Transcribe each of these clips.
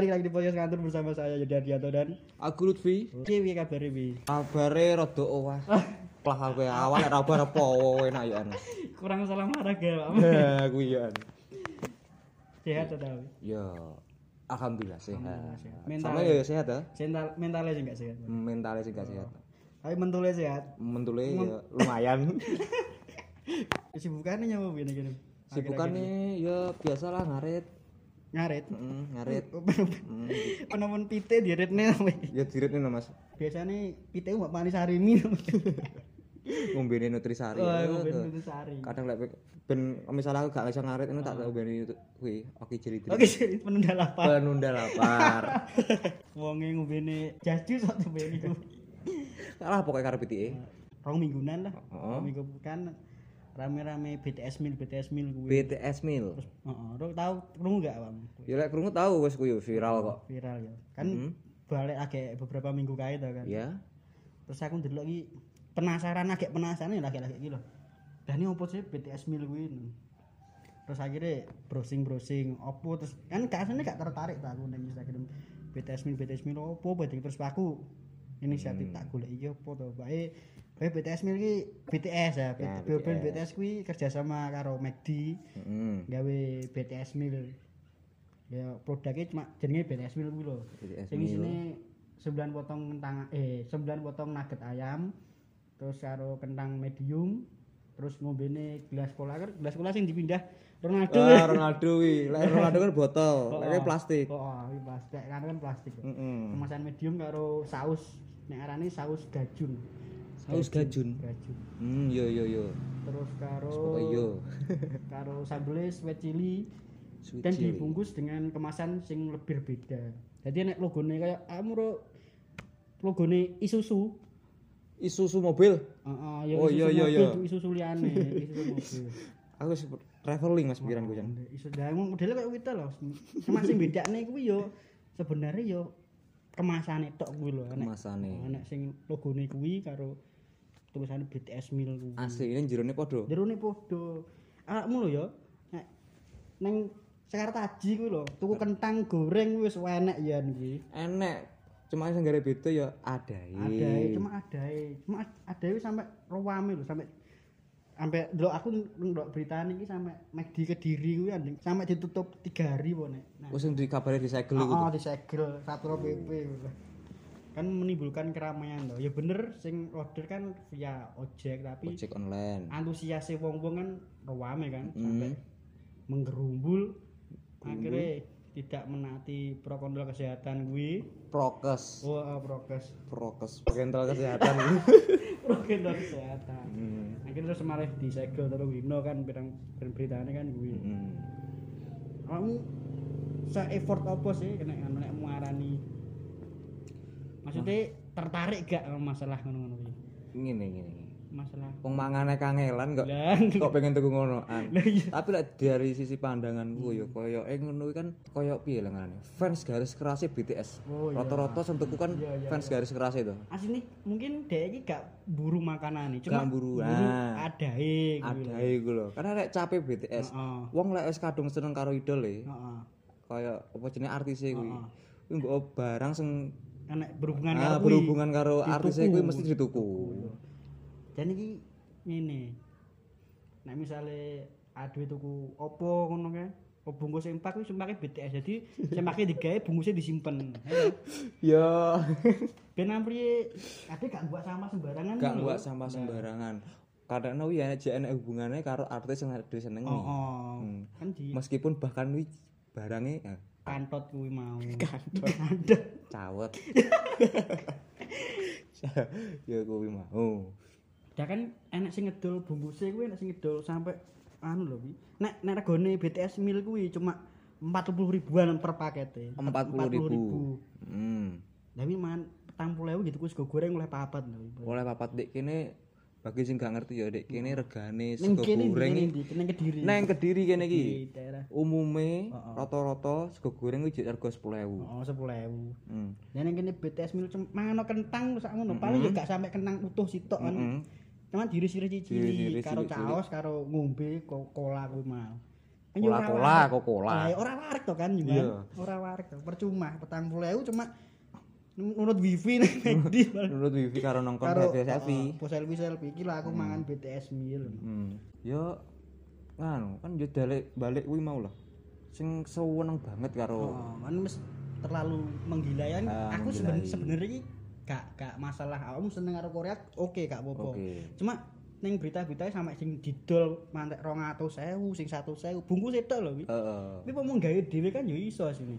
Balik lagi di podcast kantor bersama saya Yudi Ardianto dan Aku Lutfi. Kiwi kabar ini. Kabare rada owah. Plah aku ya awal ora bar apa enak yo ana. Kurang salah olahraga, Pak. Ya kuwi yo. Sehat atau? Ya alhamdulillah sehat. Alhamdulillah sehat. Mental. Sama ya sehat ya. Mental mentalnya sih enggak sehat. Mentalnya sih gak sehat. Tapi mentulnya sehat. Mentule ya lumayan. Kesibukannya nyawa gini gini. Sibukane ya biasalah ngarit. Ngarit. Heeh, ngarit. Penemuan pite diretne Ya dirit nih Mas. Biasanya pite mbak manis harimi. Ngombene nutrisari. Oh, Ya, ngombe ya. itu sari. Kadang lek ben misalnya aku gak bisa ngarit ini tak ngombene kuwi oke jeli Oke, sih, penunda lapar. penunda lapar. Wonge ngombene jas jus atau beni ku. Kalah pokoknya karep iki. Rong mingguan lah. Rong minggu kan rame-rame BTS mil BTS mil kuwi. BTS Mil. Heeh, Ro tahu krungu enggak, Bang? Ya lek krungu tahu wis kuwi viral kok. Viral ya. Kan Mhm. balik agak beberapa minggu kae to kan. Ya. Terus aku ndelok iki penasaran agak penasaran ya lagi-lagi iki lho. Lah ini opo sih BTS mil kuwi? Terus akhirnya browsing-browsing opo terus kan gak asline gak tertarik tak aku nang Instagram BTS mil BTS mil opo berarti terus aku inisiatif tak golek iki opo to. Bae bae BTS mil iki BTS ya. Ya, BTS. BTS kuwi kerjasama karo McD Heeh. gawe BTS mil. Ya produknya cuma jenenge BTS mil kuwi lho. Sing isine 9 potong kentang eh 9 potong nugget ayam terus karo kentang medium terus ngombene gelas cola kan gelas cola sing dipindah Ronaldo Ah, Ronaldo wi. Lek Ronaldo kan botol, Oh, lek oh. plastik. oh, oh iki plastik kan kan plastik Heeh. kemasan medium karo saus nek arane saus gajun Saus gajun. gajun Hmm, yo yo yo. terus karo yo. karo sambel sweet chili Sweet dan chili. dibungkus dengan kemasan sing lebih berbeda jadi nek logone kayak amro logone Isuzu Isuzu mobil. Heeh, ya Oh, Isuzu iya, iya, iya. tuh Isuzu liyane, Isuzu mobil. Aku traveling Mas pikiranku jan. Isu dah modelnya kayak gitu loh. Cuma sing bedane kuwi yo sebenarnya yo kemasane tok kuwi lho. Kemasane. nek sing logone kuwi karo tulisane BTS Mil kuwi. Asline jerone padha. Jerone padha. Awakmu lho yo nek ning Jakarta Haji kuwi lho, tuku kentang goreng wis enek ya kuwi. Enek. Cuma sing gare beda ya adae. Adae, cuma adae. Cuma adae wis sampe rame lho, sampe sampe ndelok aku ndelok berita iki sampe McD Kediri kuwi anjing sampe ditutup 3 hari po nek. Wis sing dikabari disegel iku. oh, disegel Satpol PP gitu. Kan menimbulkan keramaian loh. Ya bener sing order kan via ojek tapi Ojek online. antusiasnya wong-wong kan rame kan Hmm. sampai menggerumbul akhirnya tidak menaati protokol kesehatan gue Prokes. wah prokes Prokes protokol kesehatan. protokol kesehatan Hmm. akhirnya terus malah disegel terus Wino kan berang beritanya kan gue Hmm. kamu se effort apa sih kena anu nek muarani maksudnya tertarik gak masalah ngono-ngono iki Ngene ngene. masalah Wong mangane kangelan kok kok pengen tuku ngonoan. iya Tapi lek dari sisi pandanganku ya koyo eh ngono kan koyo piye lah ngarane. Fans garis keras BTS. Oh, iya. Rata-rata sing tuku kan Iya, iya, fans garis keras itu. asli mungkin dia ini gak buru makanan nih Gak buru, ah. adae Ada iku lho. Karena lek capek BTS, wong lek wis kadung seneng karo idol e, Heeh. kaya apa jenenge artis e kuwi. Mbok barang sing Enek berhubungan ah, karo berhubungan karo artis e kuwi mesti dituku. Dan iki ngene. Nek misale aduh tuku opo ngono kae, oh bungkus empat kuwi sempake BTS. Jadi sempake digawe bungkusnya disimpen. Ya, Ben amri ade gak buat sama sembarangan. gak buat sampah sembarangan. Karena wi ya enek hubungannya karo artis yang dhewe senengi. Oh, oh. Hmm. Kan di Meskipun bahkan wi barangnya ya, kantot kuwi mau. Kantot. Cawet. ya kuwi mau. Ya kan enek sing ngedol bungkusnya kuwi enek sing ngedol sampai anu lho Wi. Nek nek regane BTS mil kuwi cuma 40 ribuan per pakete. 40.000. Hmm. Tapi man petang puluh gitu kuwi sego goreng oleh papat lho. Oleh papat dek kene bagi sing gak ngerti ya dek kene regane sego goreng ning Kediri. nang Kediri kene iki. Umume rata-rata sego goreng iki harga 10.000. Oh, 10.000. Hmm. Dan yang kene BTS mil cuma mangan kentang sak ngono. Paling ya gak sampai kentang utuh sitok kan. Heeh. Cuman diri-diri cicili Diri-diri karo caos karo ngombe ko- cola kuwi mau. Warik. Coca-Cola. Lah, ya ora warik to kan juga. Iya. Ora warik to. Percuma 40.000 cuma nurut wifi nang McD. Menurut Wifi karo nongkon Karo selfie po selfie selfie iki lah aku mangan BTS meal. Hmm. Yo nganu kan yo balik balik kuwi mau lah. Sing seweneng banget karo Oh, kan mes terlalu menggila ya. Ah, aku seben- sebenarnya gak gak masalah kamu seneng karo Korea oke gak apa-apa. Oke. Cuma ning berita-berita sampe sing didol mantek 200.000 sing 100.000 bungkus itu kuwi. Heeh. Tapi mau gawe dhewe kan yo iso sini.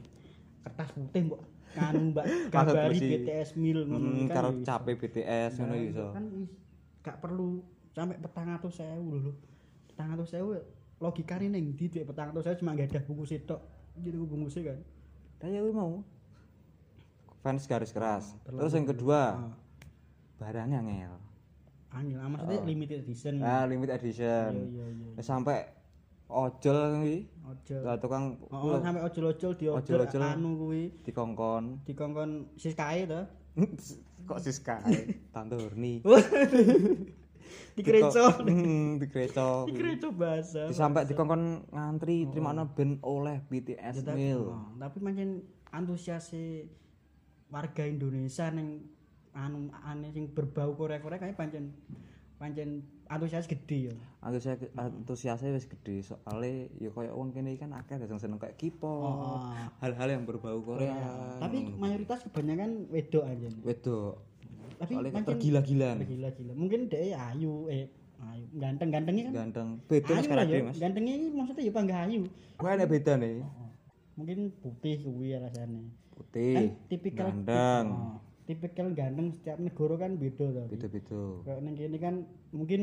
Kertas putih mbok kanu mbak Maksud gambari tulis i- BTS meal ngono Hmm, kan karo yo iso. cape BTS ngono Nah, iso. Kan gak perlu sampai petang atau sewu lho. Petang atau sewu logikane ning ndi duit petang atau sewu cuma gak ada bungkus itu. Jadi bungkusnya kan. Kayak kuwi mau. Fans garis keras. terlalu Terus yang kedua, Ah, barangnya ngel. angel ah, maksudnya limited edition. Nah, limited edition. Iya iya iya. Sampai ojol kuwi. Ojo. Lah tukang Oh, sampai ojol-ojol di ojol anu kuwi dikongkon. dikongkon siskae to. Kok siskae? Tante Hurni. Dikereco. Hmm, dikereco. Dikereco bahasa. Disampai dikongkon ngantri terima ben oleh BTS Tapi- meal. oh, tapi mancen antusiase warga Indonesia ning anu ane sing berbau Korea-Korea kayak pancen pancen antusias gede ya. Antusias antusiasnya wis gede soalnya ya koyo wong kene iki kan akeh sing seneng kayak K-pop. Oh. Hal-hal yang berbau Korea. Tapi mayoritas kebanyakan wedok aja. wedok. Tapi Soalnya mancen tergila-gilaan. gila-gila. Mungkin dia ayu eh ayu ganteng-gantengnya kan. Ganteng. Beda mas karate, ya. Mas. Gantengnya ini maksudnya ya panggah ayu. Kuwi ana beda nih. Mungkin putih kuwi alasannya. Putih. Kan tipikal ganteng. Oh, tipikal ganteng setiap negara kan beda to. Beda-beda. Kayak nang kene kan mungkin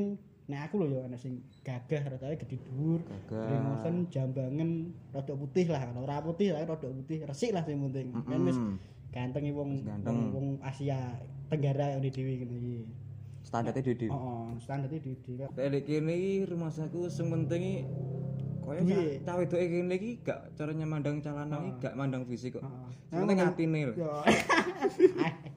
nek aku lho ya ana sing gagah rata gede dhuwur, Gagah. Rimosen jambangan rada putih lah, kalau ora putih lah rada putih, resik lah sing penting. Kan wis Mm. ganteng iki wong ganteng. wong, wong Asia Tenggara yang di dhewe ngene iki. Standarnya dede. Oh, standarnya di di Lek kene iki rumah saku sing penting koyo cah wedoke kene iki gak caranya mandang calon iki gak mandang fisik kok. Heeh. Sing penting atine lho.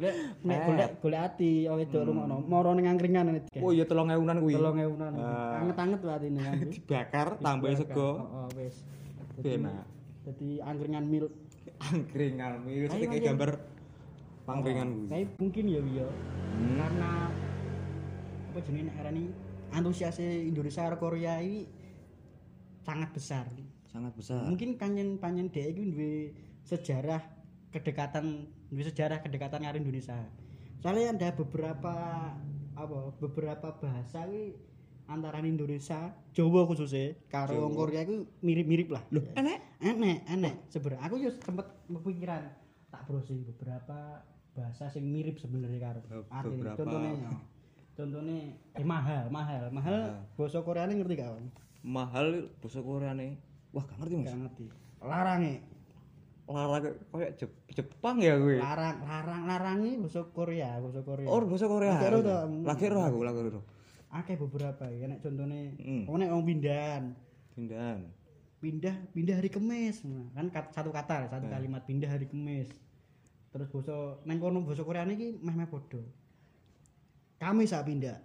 Nek golek golek ati oh wedok rumono, moro ning angkringan nek Oh iya 3000-an kuwi. 3000-an. Ah. Anget-anget wae kan. Dibakar tambah sego. Heeh, wis. Enak. Dadi angkringan mil Angkringan iki kayak ayo. gambar pangkringan kuwi. Tapi mungkin ya ya. Karena apa jenenge nek arani antusias Indonesia karo Korea ini sangat besar. Sangat besar. Mungkin panjen panjen dhek iki duwe sejarah kedekatan duwe sejarah kedekatan karo Indonesia. Soalnya ada beberapa apa beberapa bahasa iki antara Indonesia, Jawa khususnya karo wong Korea itu mirip-mirip lah. Loh, enek enek enek sebenarnya aku yo sempet kepikiran tak browsing beberapa bahasa sing mirip sebenarnya karo artinya beberapa. contohnya ya. contohnya eh mahal mahal mahal bahasa Korea ngerti gak mahal basa Koreane. Wah, gak ngerti Mas. gak ngerti larang Larang koyo Jep- Jepang ya kuwi. larang larang larangi bahasa Korea bahasa Korea Oh, basa Korea. Lagi to. Lagi ero aku, lagi ero. akeh beberapa ya nek contohnya Hmm. nek wong pindahan Pindahan. pindah pindah hari kemis Nah, kan satu kata satu Hmm. kalimat pindah hari kemis terus basa neng kono basa Korea iki meh meh padha kami sak pindah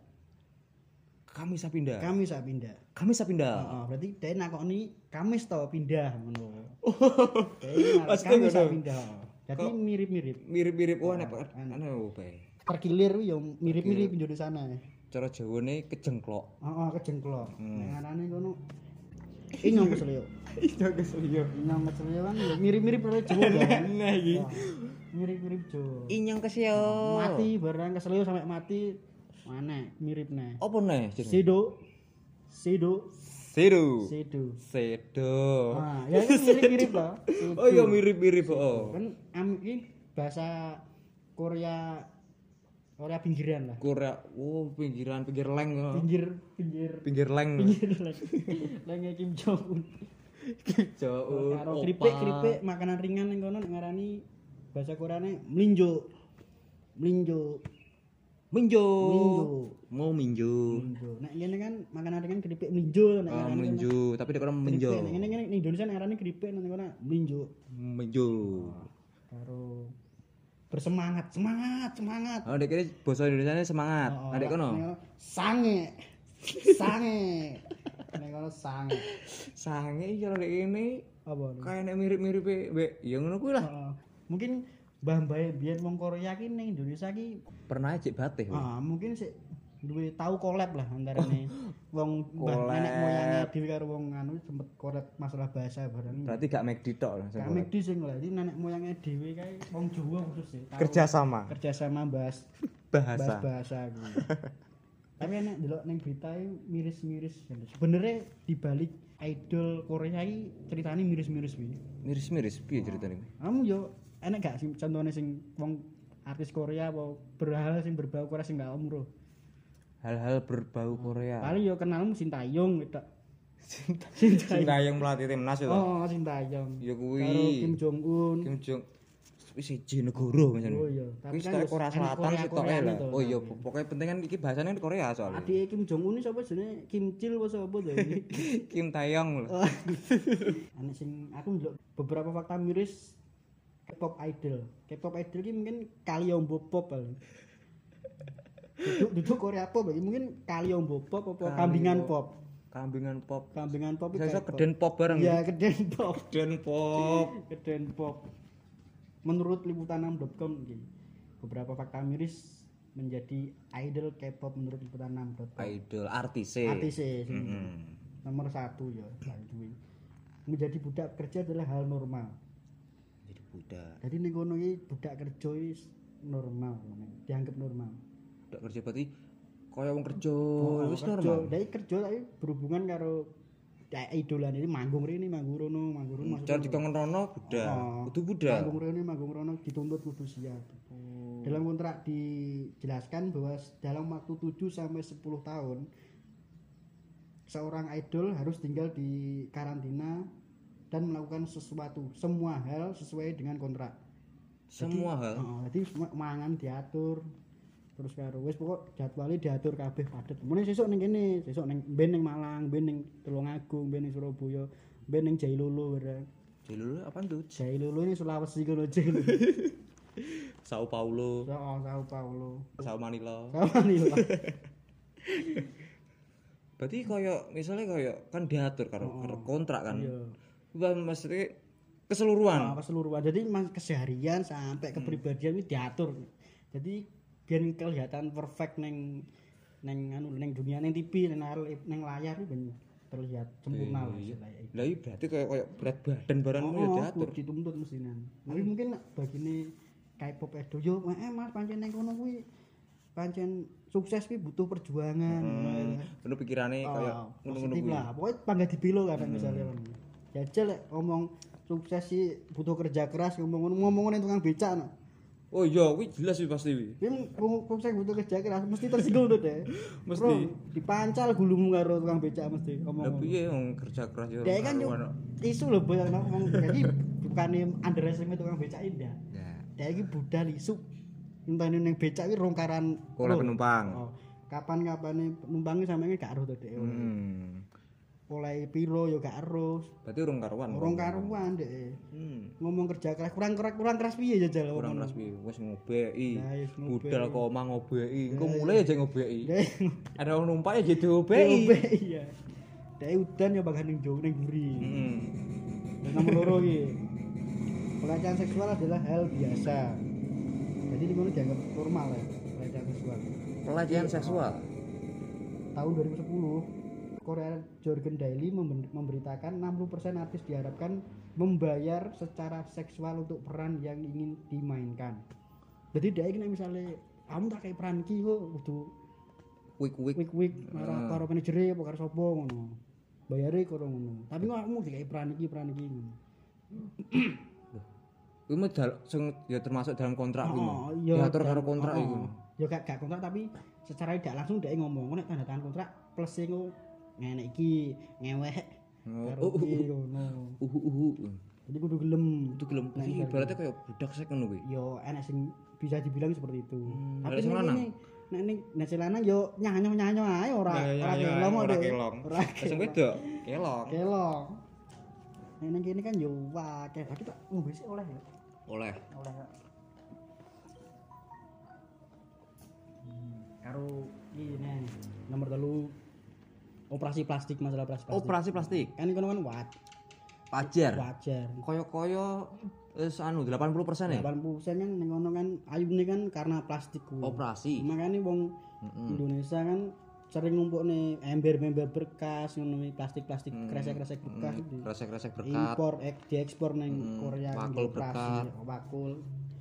Kami sa pindah. kami sak pindah Kami sa pindah. Heeh, berarti dia nakoni Kamis to pindah ngono. Maksudnya Maksudnya sak ngono? pindah. Jadi mirip-mirip. Mirip-mirip wah nek Oh, ana bae. Terkilir yo mirip-mirip Indonesia sana. Cara Jawane kejengklok. Heeh, kejengklok. Hmm. Nek ngarane kono Inyong keselio. Iya keselio. Inyong keselio kan mirip-mirip karo Jawa kan. Nah iki. Mirip-mirip Jawa. Inyong kesio. Mati barang keselio sampai mati mana mirip nih. Apa nih? Sido. Sido. Sedo. Sido. Sedo. Nah, ya kan mirip-mirip loh. Oh iya mirip-mirip oh. kan am ini bahasa Korea Korea pinggiran lah Korea, oh pinggiran pinggir leng. oh. pinggir pinggir Pinggir leng. pinggir lah lagi Kim Jong Un Jauh. karo keripik keripik makanan ringan yang kono ngarani bahasa Koreane melinjo melinjo Minjo. Minjo. Mau minjo. melinjo nek ngene kan makanan ringan keripik melinjo nek Oh, ngarani minjo, tapi dia orang minjo. Nek ngene ngene ning Indonesia ngarani keripik nek kono melinjo Minjo. karo bersemangat semangat semangat Oh, dek ini bahasa Indonesia semangat. Oh, Adek kono. nek sange sange nek ngono sange. sange iki kalau ini Apa? kayak nek mirip-mirip mbek ya ngono kuwi lah Heeh. Mungkin mbah-mbah biyen wong Korea ki ning Indonesia ki pernah cek batih ah mungkin sik duwe tahu collab lah antarane wong mbah nenek moyangnya dhewe karo wong anu sempet collab masalah bahasa bareng. berarti gak make tok lah Kami di sing lah, iki nenek moyangnya dhewe kae wong Jawa khusus sih. tahu kerja sama kerjasama bahas bahas bahasa bahasa gitu. Tapi nek delok ning berita iki miris-miris. Sebenarnya di balik idol Korea iki ceritanya miris-miris kuwi. miris-miris piye ceritanya Kamu yo enek gak sih contohnya sing wong artis Korea apa berhal sing berbau Korea sing gak umroh. hal-hal berbau Korea Paling yo kenalmu Sintayong gitu. Sintayong. melatih timnas itu Oh, Sintayong. ya Karo kuwi Kim Jong Un. Kim Jong wis siji negara misalnya Oh iya, tapi kan Korea enak Selatan Korea- sih tok Koreaan lah itu, oh iya pokoknya penting kan iki bahasanya kan Korea soalnya Adik Kim Jong Un sapa jenenge Kim Chil apa sapa to? Kim Taeyong lho Oh. Ana sing aku ndelok beberapa fakta miris K-pop idol. K-pop idol ki mungkin Kaliombo pop paling. Duduk duduk Korea pop iki mungkin Kaliombo pop apa Kalio- kambingan pop. kambingan pop Kambingan pop bisa K-pop. keden pop bareng Iya, keden pop. keden pop Keden pop. Menurut liputan6.com iki beberapa fakta miris menjadi idol K-pop menurut liputan6.com. idol artis Artis sing Mm-mm. nomor satu ya menjadi budak kerja adalah hal normal budak. Jadi ning kono iki budak kerja normal dianggap normal. Budak kerja berarti kaya wong kerja Oh, wis normal. Dari kerja tapi berhubungan karo idolan ini manggung rene manggung rono manggung rono cara dikongen rono. budak. Oh. kudu budak. Manggung rene manggung rono dituntut kudu siap. Dalam kontrak dijelaskan bahwa dalam waktu 7 sampai 10 tahun seorang idol harus tinggal di karantina dan melakukan sesuatu semua hal sesuai dengan kontrak semua hal Oh, jadi mangan diatur terus karo wis pokok jadwalnya diatur kabeh padet. Mene sesuk ning kene, sesuk ning ben ning Malang, ben ning Tulungagung, ben ning Surabaya, ben ning Jailolo bareng. jadi dulu apa tuh Jailolo ini Sulawesi kono Jailolo. Sao Paulo Oh, Sao Paulo. Sao Manila Sama nih lah. berarti kaya misalnya kaya kan diatur karo karo kontrak kan Iya. Maksudnya keseluruhan Apa seluruh jadi mas keseharian sampai kepribadian ini diatur. Jadi biar kelihatan perfect neng neng anu neng dunia neng TV neng neng layar itu terlihat sempurna lah istilahnya. lah iya berarti kaya kaya berat badan barang ya Oh, diatur kudu dituntut mestinan. Tapi mungkin begini K-pop edo yo eh Mas pancen ning kono kuwi pancen sukses kuwi butuh perjuangan. Hmm, penuh pikirannya Oh, ngono-ngono positif kuwi. lah. Pokoknya bangga dipilo kadang misalnya. Jajal lek ngomong sukses sih butuh kerja keras ngomong ning tukang becak no. Oh iya, kuwi jelas sih pasti kuwi. Ini sukses butuh kerja keras mesti tersinggung tuh deh. Mesti. Bro, dipancal gulumu karo tukang becak mesti Lah ngomong. piye wong kerja keras ya. Dia kan yo isu loh banyak ngomong. Jadi bukannya underestimate tukang becak indah. Ya. Dia iki budal isu. Entane ning becak iki rongkaran roh. penumpang. Oh, kapan-kapane penumpangnya sampe gak roh to Dek. Hmm. Oleh piro yo gak roh. Berarti urung karuan. Rong karuan Dek. Hmm. Ngomong kerja keras kurang keras kurang keras piye jajal Kurang keras piye? Wis ngobeki. Ngobeki. Budal koma ngobeki. Engko mulai aja ngobeki. Dek. Ada wong numpak ya jadi ngobeki. Iya. Dek udan yo bakal ning jauh ning guri. Hmm. Dan nomor loro iki. Pelecehan seksual adalah hal biasa. Jadi di mana dianggap normal ya pelecehan seksual. Pelecehan seksual. Tahun 2010, Korea Jorgen Daily memberitakan 60% artis diharapkan membayar secara seksual untuk peran yang ingin dimainkan. Jadi dia ini misalnya kamu tak kayak peran ki kok kudu Wik-wik. wik wik karo karo manajer apa karo sapa ngono. Bayare karo ngono. Tapi kok kamu dikai peran iki peran iki ngono. Kuwi mah sing ya termasuk dalam kontrak kuwi. Oh, iya, Diatur karo kontrak oh, iku. oh. Ya gak gak kontrak tapi secara tidak langsung dia ngomong nek tanda tangan kontrak plus iku ngene iki ngewek Oh, karo oh, oh, iki ngono. Uhu uhu. Jadi kudu gelem. Itu gelem. Nah, Iki iya. ibaratnya kayak budak sek ngono kuwi. Yo enak sing bisa dibilang seperti itu. Hmm, tapi sing lanang? nek nek nek sing lanang yo nyanyo-nyanyo ae ora Ya, ya, ora ya, kelong ora kelong. Sing wedok kelong. kelong. Nek ning kene kan yo wakeh. Lah kita ngombe sih oleh ya. Oleh. oleh karo ini nomor telu operasi plastik masalah operasi plastik. Operasi plastik. Kan iku kan wat, Wajar. wajar. Koyo-koyo wis anu 80% ya. 80% kan ning kono kan ayune kan karena plastik kuwi. Operasi. Makanya wong Indonesia kan sering ngumpuk nih ember-ember bekas ngono plastik-plastik kresek-kresek bekas itu. Kresek-kresek berkat. Impor ek diekspor ning Korea kan wakul dioperasi, wakul.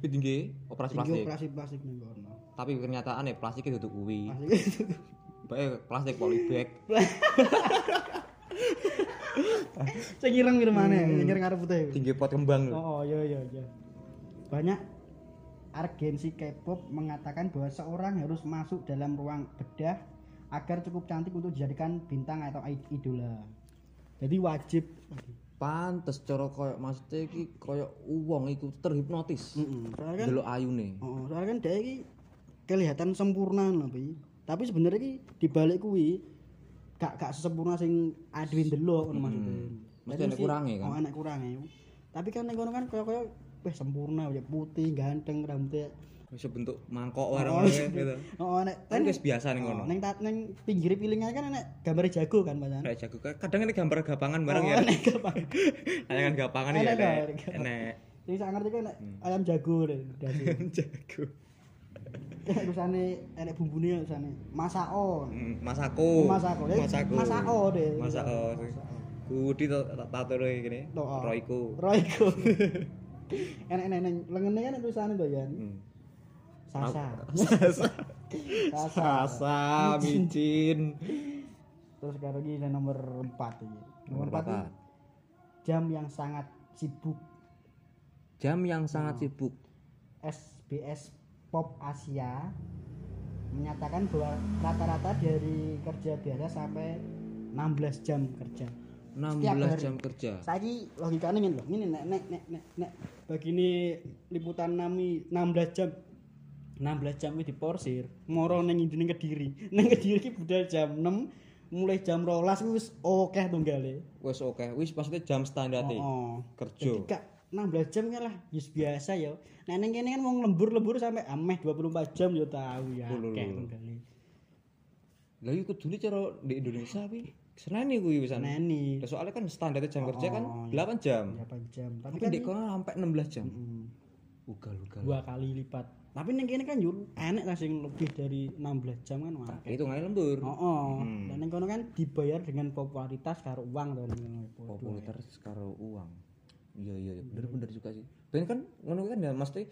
Tinggi operasi plastik. operasi plastik ning kono. Tapi kenyataan ya plastik itu kuwi. Baik plastik polybag. Sing ireng ireng mana? Sing ireng arep putih. Tinggi pot kembang. Oh, oh iya iya iya. Banyak agensi K-pop mengatakan bahwa seorang harus masuk dalam ruang bedah agar cukup cantik untuk dijadikan bintang atau idola. Jadi wajib. Pantes cara koyo maksudnya iki koyo uang iku terhipnotis. Heeh. Soalnya kan ayune. oh, soalnya kan dia kelihatan sempurna Pi. Tapi sebenarnya iki dibalik kuwi gak gak sesempurna sing Adwin delok ngono maksudnya. Mesti Jadi ada kurangnya kan? Oh, anak kurangnya. Tapi kan ning kono kan koyo-koyo wis sempurna ya putih, ganteng, rambutnya Wis bentuk mangkok Oh, warung gitu. Oh, nek Kan wis biasa ning oh, kono. ning ning pinggir pilingan kan enek gambar jago kan, Mas. Kayak jago kadang ini gambar gapangan bareng Oh, ya. enek gampang. Tayangan gapangan ya. Enek. Sing sak ngerti kan Hmm. ayam jago dasi. Jago. Terusane enek bumbune masako. Hmm, Masako. Masako. Jadi Masako. Masako deh. Masako. Kudi to tato gini. Oh, oh. Royku. Royko. enek enek enek lengene kan tulisane to ya. Hmm. Sasa. Sasa. Sasa. Micin. Terus karo iki yang nomor 4 iki. Nomor 4 Berapa? iki jam yang sangat sibuk Jam yang sangat sibuk. SBS Pop Asia menyatakan bahwa rata-rata dari kerja biasa sampai 16 jam kerja. 16 hari. jam kerja. Saiki logikane ngene lho, ngene nek nek nek nek, nek begini liputan nami 16 jam 16 jam iki diporsir, moro ning indine Kediri. Ning Kediri iki budal jam 6 mulai jam 12 kuwi wis akeh tunggale. Wes oke. Wis maksudnya jam standar Oh. kerja. Jadi 16 jam kan lah, wis biasa ya. Nah ning kene kan wong lembur-lembur sampai ameh 24 jam ya tahu ya Lho, lho, akeh lho. tunggale. Lah iku kudune cara di Indonesia kuwi seneni kuwi wisan. Neni Lah soalnya kan standar jam kerja kan Oh, 8 jam. 8 jam. Tapi Tapi kan di kono sampai 16 jam. mm, Ugal-ugal. dua kali lipat. Tapi ning kene kan yo enek lah sing lebih dari 16 jam kan wah. Itu ngene lembur. Oh, oh. Hmm. Dan ning kono kan dibayar dengan popularitas karo uang to popularitas karo uang iya iya iya. Bener bener juga sih. Ben kan ngono kan ya mesti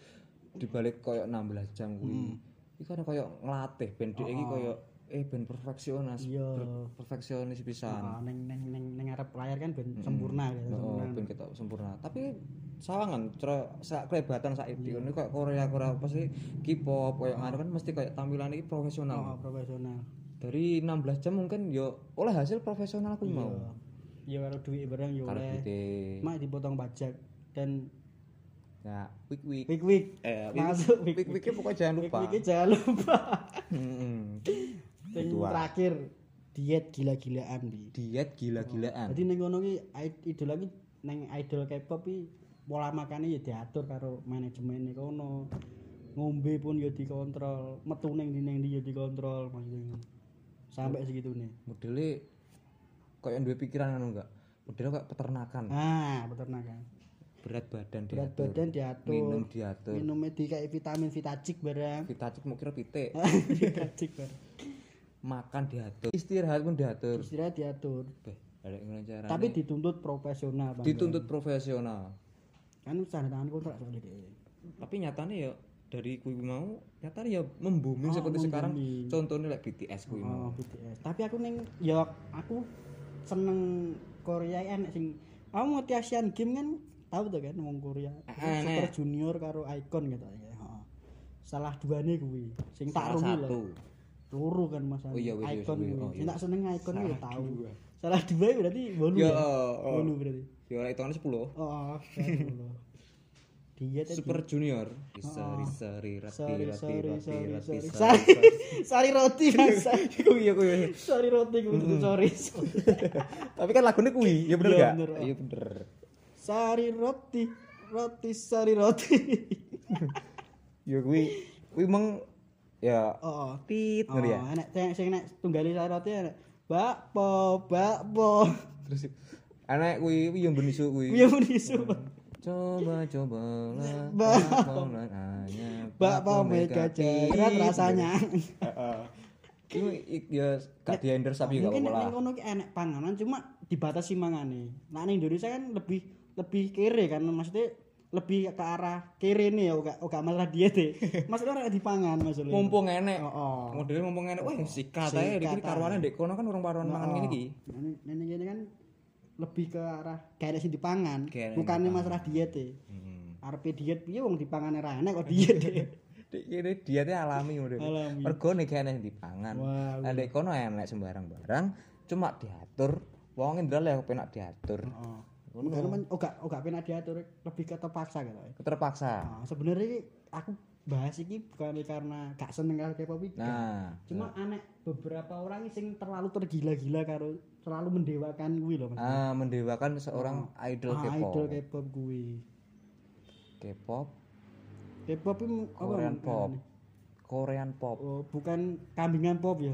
dibalik koyo 16 jam kuwi. Iki kan koyo nglatih ben. Dhek iki koyo eh ben perfeksionis. Iya. per- perfeksionis pisan. Ah, ning ning ning ning arep layar kan ben sempurna gitu. oh, sempurna. ben kita sempurna. Tapi sawangan cara sak kelebatan sak iki ngono koyo Korea Korea pasti K-pop koyo ngono kan mesti koyo tampilan iki profesional. Oh, profesional. dari 16 jam mungkin yo oleh hasil profesional kuwi mau Ya karo duit barang ya oleh. Mak dipotong pajak dan ya wik wik week week eh Masuk wik wik pokoknya jangan lupa week week jangan lupa. Ah. terakhir diet gila-gilaan bi. diet gila-gilaan Jadi ning kono ki idol lagi ning idol K-pop ki pola makannya ya diatur karo manajemen kono. Ngombe pun ya dikontrol, metu ning ndi ning ndi ya dikontrol maksudnya. Sampai segitu nih. modelnya kayak duwe pikiran anu enggak modelnya kayak peternakan Ah, peternakan. berat badan Berat diatur badan diatur. minum diatur Minumnya di kayak vitamin vitacik barang. vitacik mau kira pitik vitacik barang. makan diatur istirahat pun diatur Istirahat diatur. Beh, ada yang cara Tapi dituntut profesional, Bang. dituntut profesional Kan tanda tangan kontrak soalnya tapi nyatanya ya dari kui mau nyatanya ya membumi seperti sekarang membumi. contohnya like BTS kui mau Oh, BTS. Tapi aku neng ya aku seneng Korea enek sing aku ngerti Asian Game kan tahu tuh kan wong Korea. Ah, Super nek. Junior karo Icon gitu ya. Salah duane kuwi. Sing tak rugi lah. Loro kan Mas. Oh iya, Icon. Oh, Sing iya. tak seneng Icon kuwi ya tahu. dua. Salah dua berarti bolu ya ya. oh, Bolu berarti. ya hitungannya 10 Oh, oh, Diet Super Junior Sari sari Sorry, rati sorry, rati sorry, rati sorry. sari Sorry, sorry roti mas. Kuwi ya kuwi. Sorry roti kuwi sorry. Tapi kan lagunya kuwi, ya bener Iya, gak? oh. Iya bener. Sari roti, roti sari roti. Ya kuwi kuwi meng ya Oh, oh. tit Oh, ngerti ya. enek sing sing nek tunggali sari roti bakpo bakpo Terus anak kuwi yang benisu kuwi. piye muni Coba hanya bakpo mega cerat rasanya Ini ya gak diender sapi gak mungkin apa-apa lah. ngono ki enek panganan cuma dibatasi mangane nah ning Indonesia kan lebih lebih kere kan maksudnya lebih ke arah kere nih ya gak gak masalah diet ya maksudnya ora dipangan maksudnya Mumpung enek. oh, oh. Modelnya mumpung enek, wah sikat Sikat karuane ae. ndek kono kan urung paruan mangan iki. Nah, ini gini kan lebih ke arah kayak sing dipangan, Kayak bukannya dipangan. masalah diet ya. Hmm. Arepe diet piye wong dipangan ra enak kok diet. kene dietnya alami ngono. Alami. Mergo nek enek dipangan. Lah ndek kono enek sembarang barang cuma diatur. Wong ndel ya penak diatur. Heeh. Ngono kan men- oga oga penak diatur lebih ke terpaksa gitu. Terpaksa. Nah, sebenarnya aku bahas iki bukan karena gak seneng karo K-pop iki. Nah, Cuma aneh beberapa orang sing terlalu tergila-gila karo terlalu mendewakan kuwi lho Mas. ah mendewakan seorang idol Ah, K-pop. idol K-pop kuwi. K-pop, K-pop apa Korean namanya? pop. Korean pop. Oh, bukan kambingan pop ya.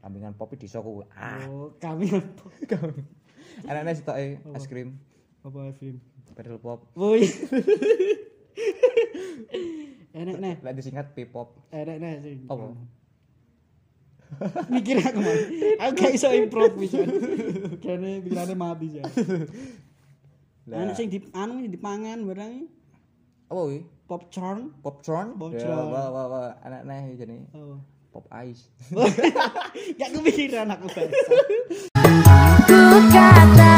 Kambingan pop di kuwi. Ah, Oh, kambingan pop. anaknya sitoke es krim, Apa film? pedal pop. Woi. enek nih, Lek disingkat P-pop. enek nih sing. Apa? Mikir aku mah. Aku gak iso improv bisa. Kene pikirane mati ya. Lah, Enek sing di anu sing dipangan barang iki. apa kuwi? Popcorn. Popcorn? Popcorn. Ya, wah wah wah anaknya jane Oh. pop ice. Gak kepikiran aku bahasa. Ku kata